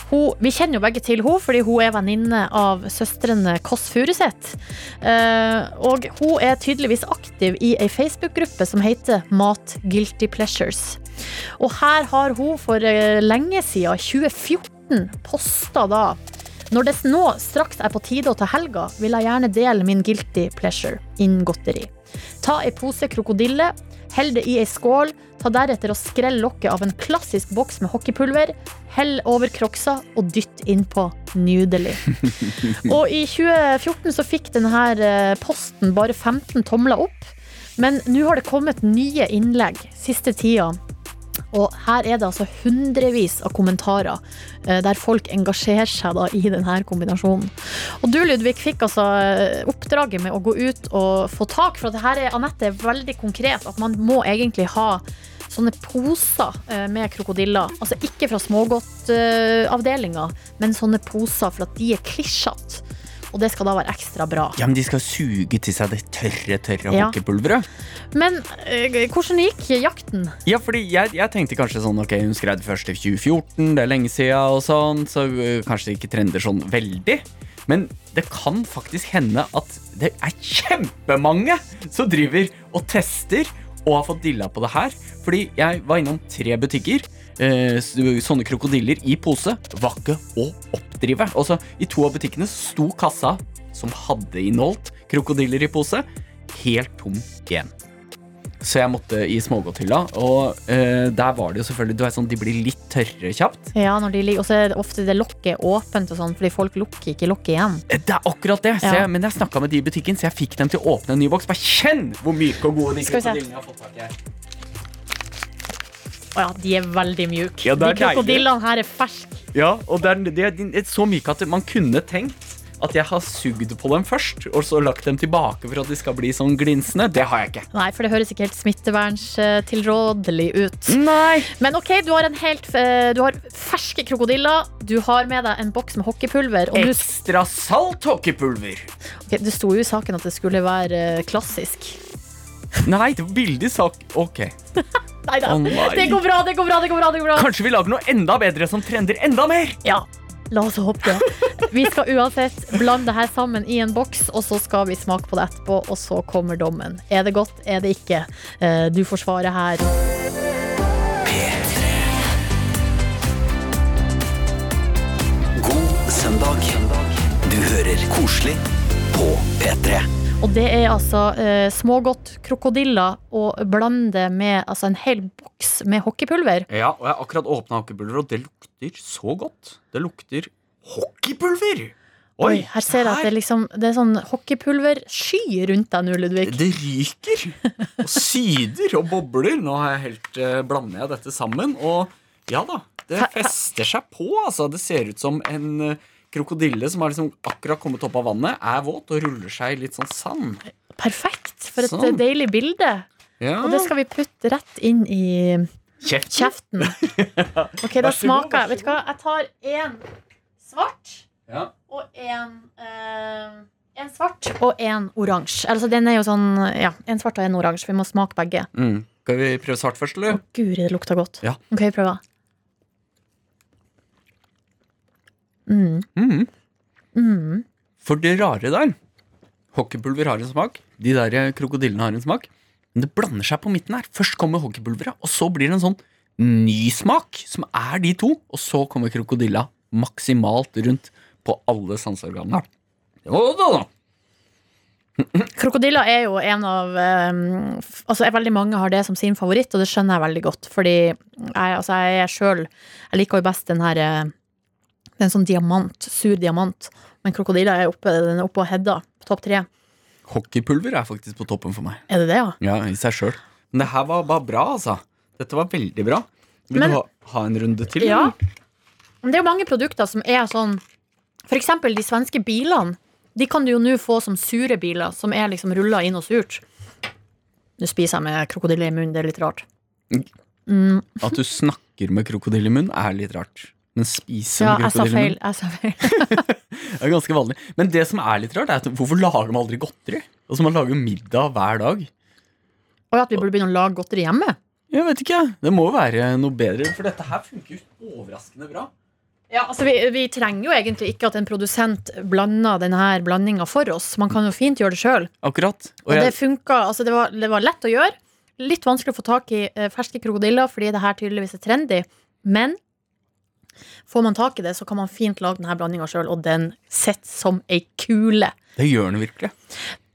Hun, vi kjenner jo begge til henne, fordi hun er venninne av søstrene Kåss Furuseth. Eh, og hun er tydeligvis aktiv i ei Facebook-gruppe som heter Mat Guilty Pleasures. Og her har hun for eh, lenge siden, 2014, posta da når det nå straks er på tide å ta helga, vil jeg gjerne dele min guilty pleasure innen godteri. Ta ei pose krokodille, hell det i ei skål, ta deretter og skrell lokket av en klassisk boks med hockeypulver, hell over kroksa og dytt innpå. Nydelig. Og i 2014 så fikk denne eh, posten bare 15 tomler opp, men nå har det kommet nye innlegg siste tida. Og her er det altså hundrevis av kommentarer eh, der folk engasjerer seg da i denne kombinasjonen. Og du, Ludvig, fikk altså eh, oppdraget med å gå ut og få tak, for at her er Anette veldig konkret, at man må egentlig ha sånne poser eh, med krokodiller. Altså ikke fra smågodtavdelinga, men sånne poser for at de er klisjete. Og det skal da være ekstra bra. Ja, men De skal suge til seg det tørre, tørre Ja. hockeypulveret. Men øh, hvordan gikk jakten? Ja, fordi jeg, jeg tenkte kanskje sånn Ok, hun skrev det først i 2014, det er lenge siden og sånn, så øh, kanskje det ikke trender sånn veldig. Men det kan faktisk hende at det er kjempemange som driver og tester og har fått dilla på det her. Fordi jeg var innom tre butikker. Eh, sånne krokodiller i pose var ikke å oppdrive. Og så I to av butikkene sto kassa som hadde inneholdt krokodiller i pose, helt tom igjen. Så jeg måtte i smågodthylla, og eh, der var det jo selvfølgelig Du vet sånn, De blir litt tørre kjapt. Ja, når de ligger, Og så er det ofte det lokket åpent, og sånn, fordi folk lukker ikke lokket igjen. Eh, Det er akkurat det. Ja. jeg, men jeg snakka med de i butikken, så jeg fikk dem til å åpne en ny boks. Bare kjenn hvor myke og gode de krokodillene har fått tak i her. Å ja, de er veldig mjuke. Ja, de krokodillene her er ferske. Ja, og det er, det er, så myke at man kunne tenkt at jeg har sugd på dem først, og så lagt dem tilbake for at de skal bli sånn glinsende. Det har jeg ikke. Nei, for det høres ikke helt smittevernstilrådelig ut. Nei. Men ok, du har, en helt, eh, du har ferske krokodiller. Du har med deg en boks med hockeypulver. Du, Ekstra salt hockeypulver. Ok, det sto jo i saken at det skulle være eh, klassisk. Nei, det var billig sak. Ok. Neida, da. nei. Det går bra, det går bra, det går bra. det går bra Kanskje vi lager noe enda bedre som trender enda mer? Ja, la oss håpe det. Vi skal uansett blande det her sammen i en boks, og så skal vi smake på det etterpå, og så kommer dommen. Er det godt, er det ikke? Eh, Du får svaret her. God søndag. Du hører koselig på P3. Og det er altså eh, smågodt krokodiller og blande med altså en hel boks med hockeypulver. Ja, og jeg har akkurat åpna hockeypulver, og det lukter så godt. Det lukter hockeypulver! Oi, her ser jeg at det liksom, det er sånn hockeypulversky rundt deg nå, Ludvig. Det ryker og syder og bobler. Nå har jeg helt, eh, blander jeg dette sammen, og ja da. Det fester seg på, altså. Det ser ut som en eh, krokodille som har liksom akkurat kommet opp av vannet, er våt og ruller seg i litt sånn sand. Perfekt. For et Sånn. eh, deilig bilde. Ja. Og det skal vi putte rett inn i kjeften. kjeften. Ok, da smaker jeg. Vet du hva, jeg tar én svart Ja. og én En svart og en oransje. Altså, den er jo sånn Ja, en svart og en oransje. Vi må smake begge. Mm. Skal vi prøve svart først, eller? Guri, det lukter godt. Ja. Ok, vi prøver. Mm. Mm. Mm. For det rare der Hockeypulver har en smak. De der eh, krokodillene har en smak. Men det blander seg på midten her. Først kommer hockeypulveret, og så blir det en sånn ny smak, som er de to. Og så kommer krokodilla maksimalt rundt på alle sanseorganene. Da. Krokodiller er jo en av um, Altså Veldig mange har det som sin favoritt, og det skjønner jeg veldig godt. Fordi jeg, altså, jeg er sjøl Jeg liker jo best den her eh, Det er en sånn diamant, sur diamant. Men krokodiller er oppe, den er oppe og hedda. på Topp tre. Hockeypulver er faktisk på toppen for meg. Er det det, ja? Ja, i seg sjøl. Men det her var bare bra, altså. Dette var veldig bra. Vil Men- du ha, ha en runde til? Ja. Men det er jo mange produkter som er sånn For eksempel de svenske bilene. De kan du jo nå få som sure biler, som er liksom rulla inn og surt. Nå spiser jeg med krokodille i munnen, det er litt rart. Mm, At du snakker med krokodille i munnen, er litt rart. Men spiser ja, sa feil. Jeg sa feil. Det er ganske vanlig. Men det som er litt rart, er at hvorfor lager man aldri godteri? Altså Man lager jo middag hver dag. Og at vi burde begynne å lage godteri hjemme. Jeg vet ikke, Det må jo være noe bedre, for dette her funker jo overraskende bra. Ja, altså vi, vi trenger jo egentlig ikke at en produsent blander denne blandinga for oss. Man kan jo fint gjøre det sjøl. Akkurat. Og jeg... det funka. Altså det, var, det var lett å gjøre. Litt vanskelig å få tak i eh, ferske krokodiller fordi det her tydeligvis er trendy. Men får man tak i det, så kan man fint lage denne blandinga sjøl, og den sitter som ei kule. det gjør den virkelig.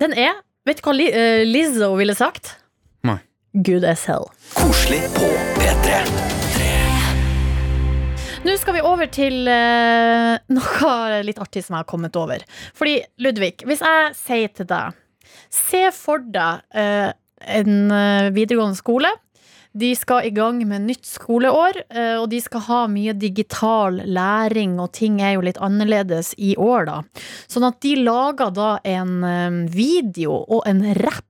Den er Vet du hva eh, Lizzo ville sagt? Nei. Good as hell. Koselig på P3. Nå skal vi over til eh, noe litt artig som jeg har kommet over. Fordi, Ludvig, hvis jeg sier til deg Se for deg eh, en videregående skole. De skal i gang med nytt skoleår, eh, og de skal ha mye digital læring, og ting er jo litt annerledes i år, da. Sånn at de lager da en eh, video og en rapp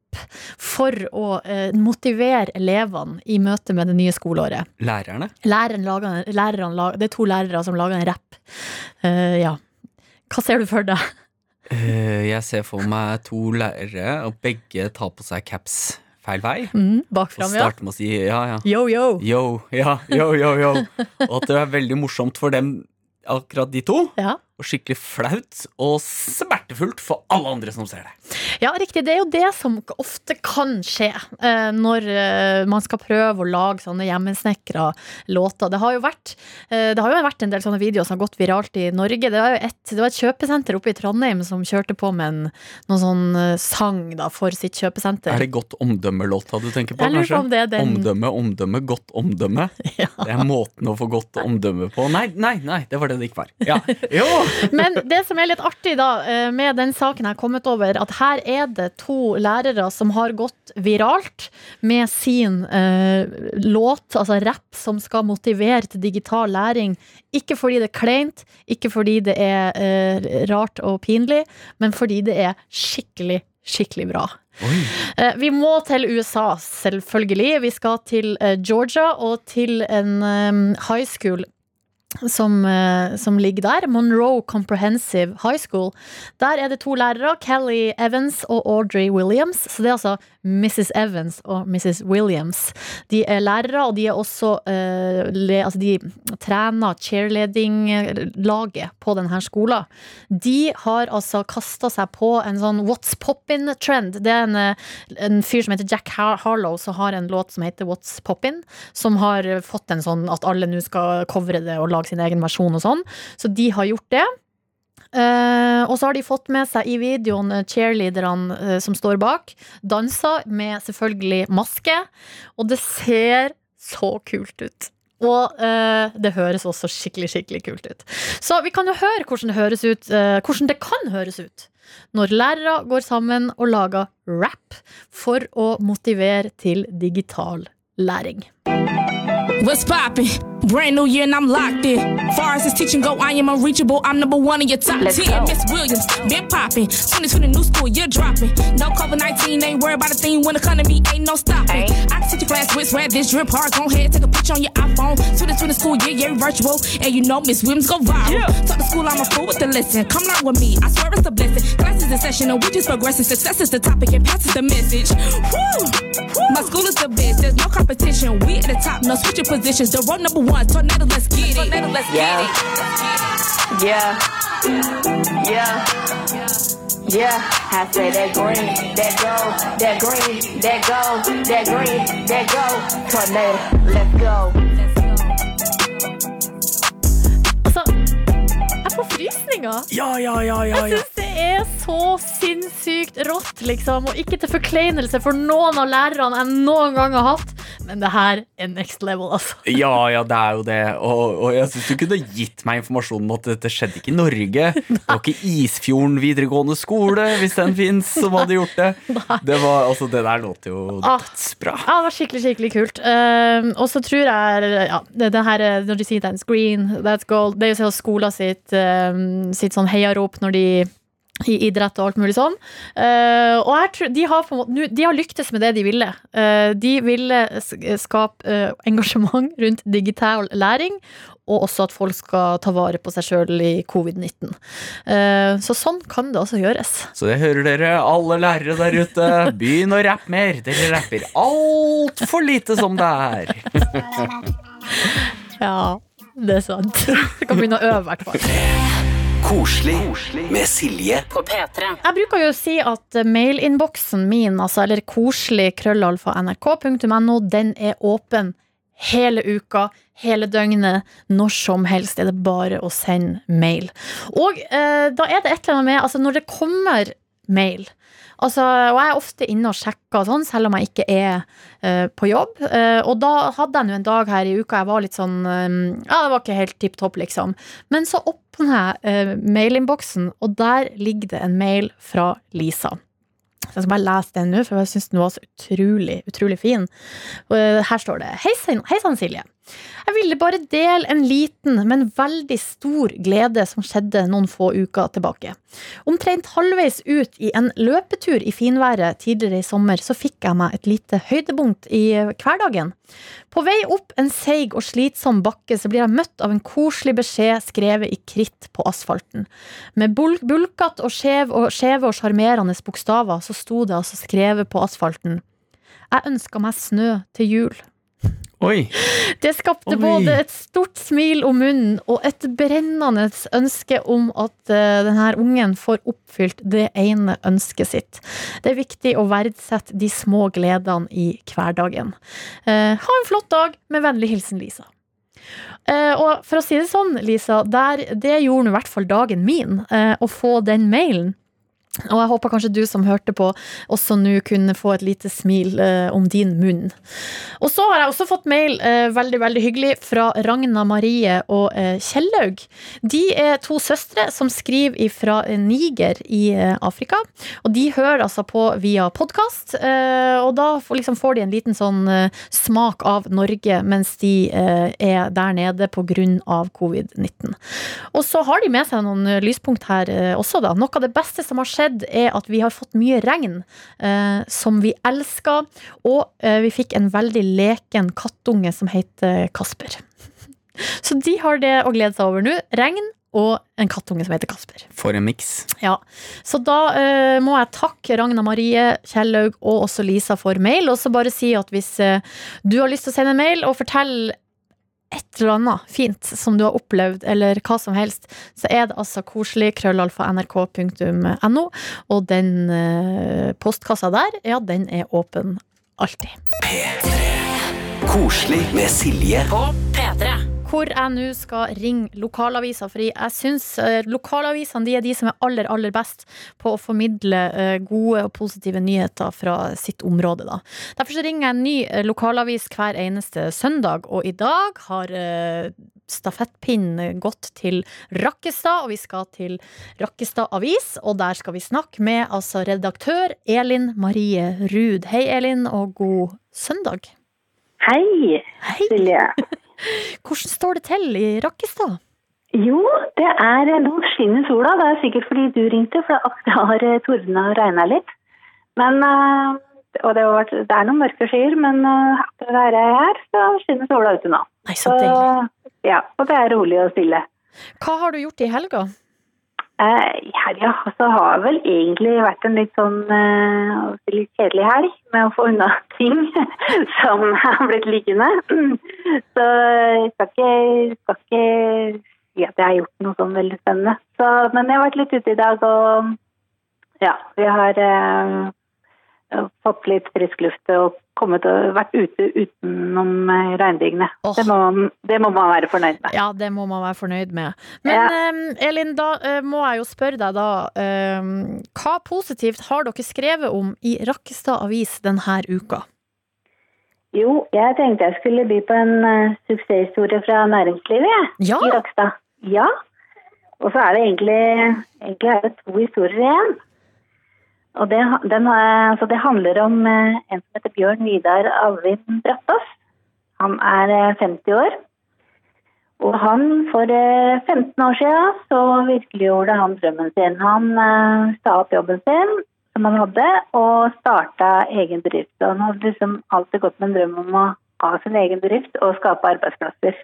for å eh, motivere elevene i møte med det nye skoleåret. Lærerne. Lærerne lager, læreren lager, det er to lærere som lager en rapp. Uh, ja. Hva ser du for deg? Uh, jeg ser for meg to lærere, og begge tar på seg caps feil vei. Mm, Bakfram, og starte med å si ja, ja. Yo, yo. Yo, ja, yo, yo, yo. Og at det er veldig morsomt for dem, akkurat de to. Ja. Og skikkelig flaut og smertefullt for alle andre som ser det. Ja, riktig. Det er jo det som ofte kan skje eh, når eh, man skal prøve å lage sånne hjemmesnekra låter. Det har, jo vært, eh, det har jo vært en del sånne videoer som har gått viralt i Norge. Det var jo et, det var et kjøpesenter oppe i Trondheim som kjørte på med en noen sånn eh, sang da, for sitt kjøpesenter. Er det godt omdømme-låta du tenker på kanskje? om det er den- Omdømme, omdømme, godt omdømme. Ja. Det er måten å få godt omdømme på. Nei, nei, nei, det var det det ikke var. Ja. Jo! Men det som er litt artig da eh, med den saken jeg har kommet over, at her er det to lærere som har gått viralt med sin eh, låt, altså rapp, som skal motivere til digital læring. Ikke fordi det er kleint, ikke fordi det er eh, rart og pinlig, men fordi det er skikkelig, skikkelig bra. Oi. Vi må til USA, selvfølgelig. Vi skal til eh, Georgia og til en eh, high school som, eh, som ligger der. Monroe Comprehensive High School. Der er det to lærere, Kelly Evans og Audrey Williams. Så det er altså Mrs. Evans og Mrs. Williams. De er lærere, og de er også uh, le, altså de trener cheerleading-laget på denne skolen. De har altså kasta seg på en sånn What's Poppin'-trend. Det er en, eh, en fyr som heter Jack Har Harlow, som har en låt som heter What's Poppin', som har fått en sånn at alle nå skal covre det og lage sin egen versjon og sånn. Så de har gjort det. Uh, og så har de fått med seg i videoen eh, cheerleaderne uh, som står bak, danser med selvfølgelig maske, og det ser så kult ut. Og uh, det høres også skikkelig, skikkelig kult ut. Så vi kan jo høre hvordan det høres ut, hvordan det kan høres ut når lærere går sammen og lager rap for å motivere til digital læring. What's? Brand new year and I'm locked in. Far as this teaching go, I am unreachable. I'm number one in your top Let's 10. go. Miss Williams, been poppin'. 2020 new school, you're dropping. No COVID 19, ain't worried about a thing when the economy ain't no stopping. I can teach your class with sweat, this drip hard. Go ahead, take a picture on your iPhone. 2020 school, year, yeah, virtual. And you know Miss Williams go viral. Talk to school, I'm a fool with the lesson. Come learn with me, I swear it's a blessing. Classes in session, and we just progressing. Success is the topic, and pass is the message. Woo! My school is the best, there's no competition. We at the top, no switching positions. The road number one, tornado, let's get it. Tornado, let's Yeah. get it. Yeah. Yeah. Yeah. I say that green, that gold, that green, that gold, that green, that gold. Tornado, let's go. Altså, jeg får frysninger. Ja, ja, ja, ja, Jeg syns det er så sinnssykt rått, liksom. Og ikke til forkleinelse for noen av lærerne jeg noen gang har hatt, men det her er next level, altså. Ja, ja, det er jo det. Og, og jeg syns du kunne gitt meg informasjon om at dette skjedde ikke i Norge. Det var ikke Isfjorden videregående skole, hvis den fins, som hadde gjort det. Det, var, altså, det der låter jo Ah. dødsbra. Ja, det var skikkelig, skikkelig kult. Uh, og så tror jeg ja, det, det her, Når de sier that's green, that's gold Det er jo sånn skolen sitt, um, sitt sånn heiarop når de i idrett og alt mulig sånn. Uh, og jeg de, har måte, nu- de har lyktes med det de ville. Uh, de ville skape uh, engasjement rundt digital læring, og også at folk skal ta vare på seg sjøl i covid-19. Uh, så sånn kan det også gjøres. Så det hører dere, alle lærere der ute. Begynn å rappe mer. Dere rapper altfor lite som det er. Ja, det er sant. vi kan begynne å øve, i hvert fall. Koselig med Silje. på P3. Jeg bruker jo å si at mailinnboksen min, altså, eller koselig krøllalfa nrk.no, den er åpen hele uka, hele døgnet, når som helst er det bare å sende mail. Og eh, da er det et eller annet med Altså, når det kommer mail Altså, og jeg er ofte inne og sjekker sånn, selv om jeg ikke er uh, på jobb. Uh, og da hadde jeg nå en dag her i uka jeg var litt sånn eh, Ja, det var ikke helt tipp topp, liksom. Men så åpner jeg uh, mailinnboksen, og der ligger det en mail fra Lisa. Så jeg skal bare lese den nå, for jeg syns den var så utrolig, utrolig fin. Her står det hei sann, Silje. Jeg ville bare dele en liten, men veldig stor glede som skjedde noen få uker tilbake. Omtrent halvveis ut i en løpetur i finværet tidligere i sommer, så fikk jeg meg et lite høydepunkt i hverdagen. På vei opp en seig og slitsom bakke så blir jeg møtt av en koselig beskjed skrevet i kritt på asfalten. Med bul bulkete og skjeve og sjarmerende bokstaver så sto det altså skrevet på asfalten. Jeg ønska meg snø til jul. Oi! Det skapte Oi. både et stort smil om munnen og et brennende ønske om at eh, denne ungen får oppfylt det ene ønsket sitt. Det er viktig å verdsette de små gledene i hverdagen. Eh, ha en flott dag, med vennlig hilsen Lisa. Uh, og for å si det sånn, Lisa, der, det gjorde i hvert fall dagen min, uh, å få den mailen. Og jeg håper kanskje du som hørte på, også nå kunne få et lite smil eh, om din munn. Og så har jeg også fått mail, eh, veldig veldig hyggelig, fra Ragna Marie og eh, Kjellaug. De er to søstre som skriver fra Niger i eh, Afrika. Og de hører altså på via podkast, eh, og da får, liksom, får de en liten sånn eh, smak av Norge mens de eh, er der nede pga. covid-19. Og så har de med seg noen lyspunkt her også, da. Noe av det beste som har skjedd, er at vi har fått mye regn, eh, som vi elsker. Og eh, vi fikk en veldig leken kattunge som heter Kasper. Så de har det å glede seg over nå. Regn og en kattunge som heter Kasper. For en miks. Ja, Så da eh, må jeg takke Ragna Marie, Kjellaug og også Lisa for mail. Og så bare si at hvis eh, du har lyst til å sende en mail og fortelle et eller annet fint som du har opplevd, eller hva som helst, så er det altså koselig krøllalfa nrk.no. Og den eh, postkassa der, ja, den er åpen alltid. P3. Koselig med Silje. Hvor jeg nå skal ringe lokalavisa, fordi jeg syns eh, lokalavisene de er de som er aller, aller best på å formidle eh, gode og positive nyheter fra sitt område. Da. Derfor så ringer jeg en ny eh, lokalavis hver eneste søndag, og i dag har stafettpinnen gått til Rakkestad, og vi skal til Rakkestad Avis, og der skal vi snakke med altså redaktør Elin Marie Ruud. Hei, Elin, og god søndag. Hei, Hei. Silje. Hvordan står det til i Rakkestad? Jo, det er Nå skinner sola. Det er sikkert fordi du ringte, for det har eh, tordna og regna litt. Men eh, Og det, har vært, det er noen mørke skyer, men akkurat der jeg er, så skinner sola ute nå. Nei, så deilig. ja, og det er rolig og stille. Hva har du gjort i helga? Eh, helga så har vel egentlig vært en litt sånn eh, litt kjedelig helg med å få unna ting som har blitt liggende. Så jeg skal ikke, skal ikke si at jeg har gjort noe sånn veldig spennende. Så, men jeg har vært litt ute i dag, og ja, vi har eh, fått litt frisk luft og kommet og vært ute utenom regndigene. Oh. Det, må, det må man være fornøyd med. Ja, det må man være fornøyd med. Men Ja. eh, Elin, da eh, må jeg jo spørre deg da. eh, hva positivt har dere skrevet om i Rakkestad Avis denne uka? Jo, jeg tenkte jeg skulle by på en uh, suksesshistorie fra næringslivet Ja. i Rakstad. Ja. Og så er det egentlig, egentlig er det to historier igjen. Og det, den, altså det handler om eh, en som heter Bjørn Vidar Alvin Brattås. Han er eh, 50 år. Og han, for eh, 15 år siden, så virkeliggjorde han drømmen sin. Han eh, sa opp jobben sin, som han hadde, og starta egen bedrift. Og han hadde liksom alltid gått med en drøm om å ha sin egen bedrift og skape arbeidsplasser.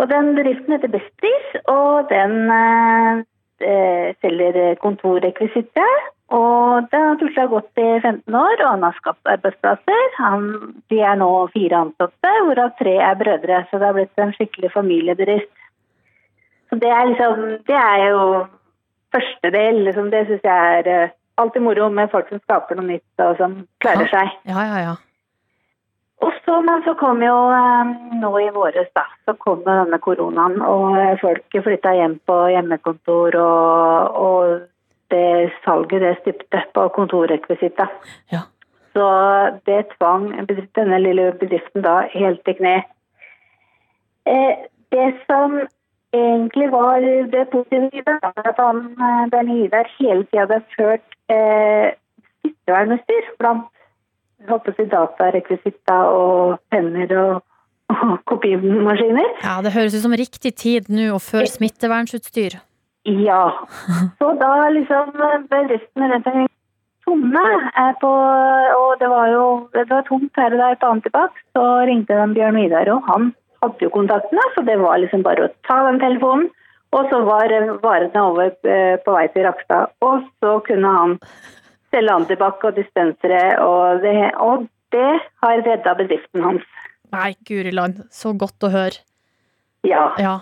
Og den bedriften heter Bestpris, og den eh, eh, selger kontorrekvisitter. Og det har tusla gått i 15 år, og han har skapt arbeidsplasser. Han, de er nå fire ansatte, hvorav tre er brødre, så det har blitt en skikkelig familiebedrift. Så det er liksom, det er jo første del, liksom, det syns jeg er eh, alltid moro med folk som skaper noe nytt og som klarer seg. Ja, ja, ja. Og så, men så kom jo eh, nå i våres, da, så kom denne koronaen, og eh, folk flytta hjem på hjemmekontor, og, og det salget det stupte på kontorrekvisitta. Ja. Så det tvang denne lille bedriften da helt til kne. Eh, det som egentlig var det positive var at han, Bernie Idar hele tida hadde ført eh, smittevernutstyr blant håper si datarekvisitta og penner og, kopimaskiner. Ja, Det høres ut som riktig tid nå og før smittevernsutstyr. Ja. Så da liksom bedriftene rundt omkring tomme eh, på, og det var jo det var tomt her og der på Antibac, så ringte den Bjørn Vidar, og han hadde jo kontaktene, så det var liksom bare å ta den telefonen. Og så var eh, varene over eh, på vei til Rakstad, og så kunne han selge Antibac og dispensere, og det, og det har redda bedriften hans. Nei, guri land, så godt å høre. Ja. Ja.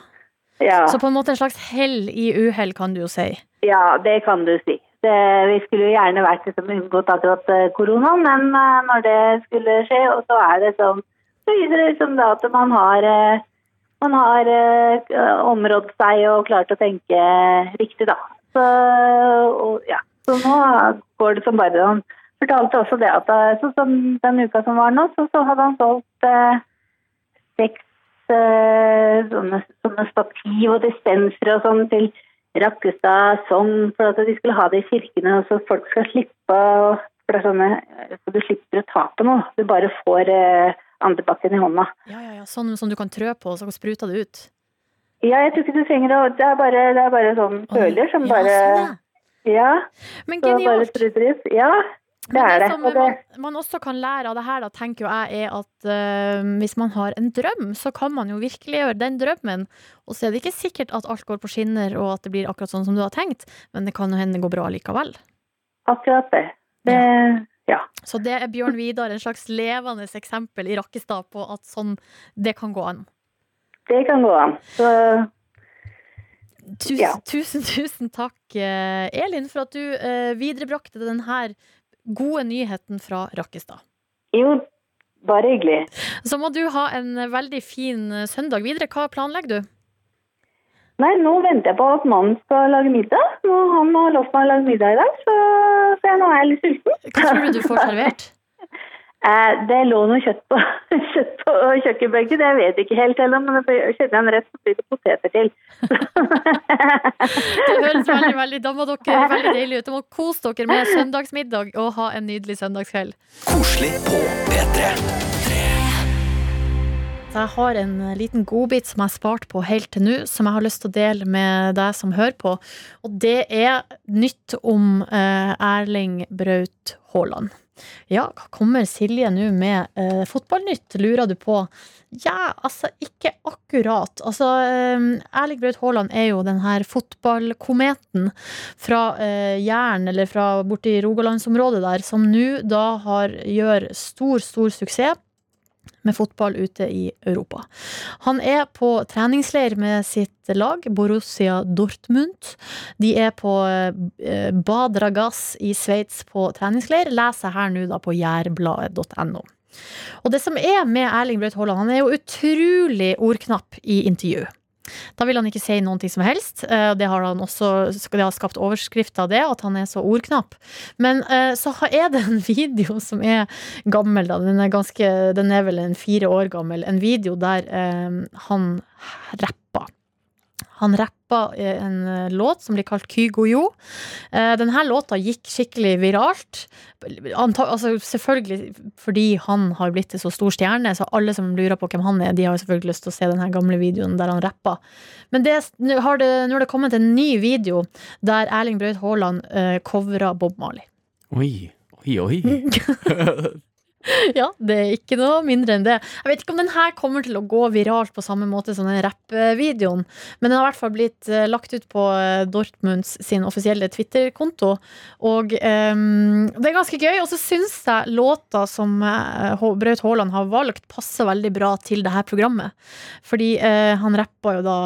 ja. Så på en måte en slags hell i uhell, kan du jo si. Ja, det kan du si. Det, vi skulle jo gjerne vært liksom unngått akkurat eh, koronaen, men uh, når det skulle skje, og så er det sånn, så viser det liksom da at man har, uh, man har eh, områdd seg og klart å tenke riktig, da. Så, og, ja. Så nå går det som bare Han fortalte også det at sånn som den uka som var nå, så, så hadde han solgt eh, seks eh, sånne, sånne stativ og dispensere og sånn til Rakkestad, Sogn, for at de skulle ha det i kirkene, og så folk skal slippe er sånne, så Du slipper å ta på noe, du bare får eh, antibac-en i hånda. Ja, ja, ja, Sånn som du kan trø på, og så spruter det ut. Ja, jeg tror ikke du trenger å Det er bare, det er bare sånn føler som ja, bare sånn, Ja. Men så bare genialt. Ja, det Men er det. som det man, man også kan lære av det her, da, tenker jo jeg, er at uh, hvis man har en drøm, så kan man jo virkeliggjøre den drømmen. Og så er det ikke sikkert at alt går på skinner, og at det blir akkurat sånn som du har tenkt, men det kan jo hende det går bra likevel. akkurat det. det ja. Så det er Bjørn Vidar, en slags levende eksempel i Rakkestad på at sånn, det kan gå an. Det kan gå an. Så Tusen, Ja. tusen, tusen takk, eh, Elin, for at du eh, viderebrakte den her gode nyheten fra Rakkestad. jo, bare hyggelig. Så må du ha en veldig fin eh, søndag videre. Hva planlegger du? Nei, nå venter jeg på at mannen skal lage middag. Nå, han har lovt meg å lage middag i dag, så, så jeg, nå er jeg litt sulten. Hva tror du du får servert? Det lå noe kjøtt på, kjøtt på kjøkkenbenken. Jeg vet ikke helt heller, men kjenner jeg en rett, som blir det poteter til. Det høres veldig, veldig Da må dere veldig deilig ut. Da må kose dere med søndagsmiddag og ha en nydelig søndagskveld. Koselig på P3. Jeg har en liten godbit som jeg har spart på helt til nå, som jeg har lyst til å dele med deg som hører på. Og det er nytt om eh, Erling Braut Haaland. Ja, hva kommer Silje nå med eh, fotballnytt, lurer du på? Ja, altså ikke akkurat. Altså, eh, Erling Braut Haaland er jo den her fotballkometen fra eh, Jæren, eller fra borti Rogalandsområdet der, som nå da har, gjør stor, stor suksess med fotball ute i Europa. Han er på treningsleir med sitt lag, Borussia Dortmund. De er på eh, Bad Ragaz i Sveits på treningsleir. Leser her nå da på jærbladet.no. Og det som er med Erling Braut Haaland, han er jo utrolig ordknapp i intervju. Da vil han ikke si noen ting som helst. Eh, Det har han også det har skapt overskrift av det, at han er så ordknapp. Men eh, så er det en video som er gammel, da. Den er, ganske, den er vel en fire år gammel. En video der eh, han rapper. Han rappa eh, en eh, låt som blir kalt Kygo Jo. Eh, Denne låta gikk skikkelig viralt. Anta, altså selvfølgelig fordi han har blitt en så stor stjerne, så alle som lurer på hvem han er, de har selvfølgelig lyst til å se den gamle videoen der han rappa. Men det, nå har det, nå har det kommet en ny video der Erling Braut Haaland uh, covra Bob Marley. Oi, oi, oi. Ja, det er ikke noe mindre enn det. Jeg vet ikke om den her kommer til å gå viralt på samme måte som den rappvideoen, men den har i hvert fall blitt eh, lagt ut på eh, Dortmunds sin offisielle Twitter-konto. Og um, det er ganske gøy. Og så syns jeg låta som eh, Braut Haaland har valgt, passer veldig bra til det her programmet. Fordi uh, han rappa jo da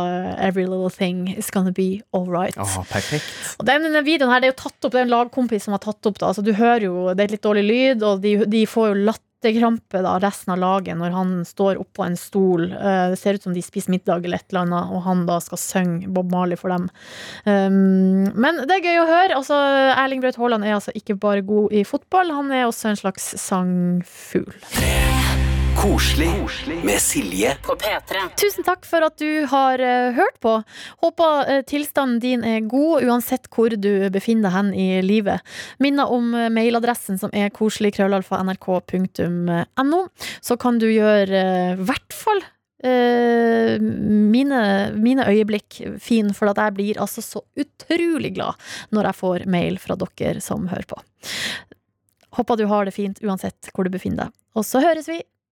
'Every little thing is gonna be alright'. Oh, perfekt. Og den, denne videoen her, det er jo tatt opp, det er en lagkompis som har tatt opp det. Altså, du hører jo, det er litt dårlig lyd, og de, de får jo latterkrampe da, resten av laget når han står oppå en stol. Eh, det ser ut som de spiser middag eller et eller annet, og han da skal synge Bob Marley for dem. Um, men det er gøy å høre. Altså, Erling Braut Haaland er altså ikke bare god i fotball, han er også en slags sangfugl. Koselig med Silje På P3. Tusen takk for at du har eh, hørt på. Håper eh, tilstanden din er god uansett hvor du befinner deg hen i livet. Minner om eh, mailadressen som er koseligkrøllalfa.nrk.no. Så kan du gjøre i hvert fall eh, mine, mine øyeblikk fin, for at jeg blir altså så utrolig glad når jeg får mail fra dere som hører på. Håper du har det fint uansett hvor du befinner deg. Og så høres vi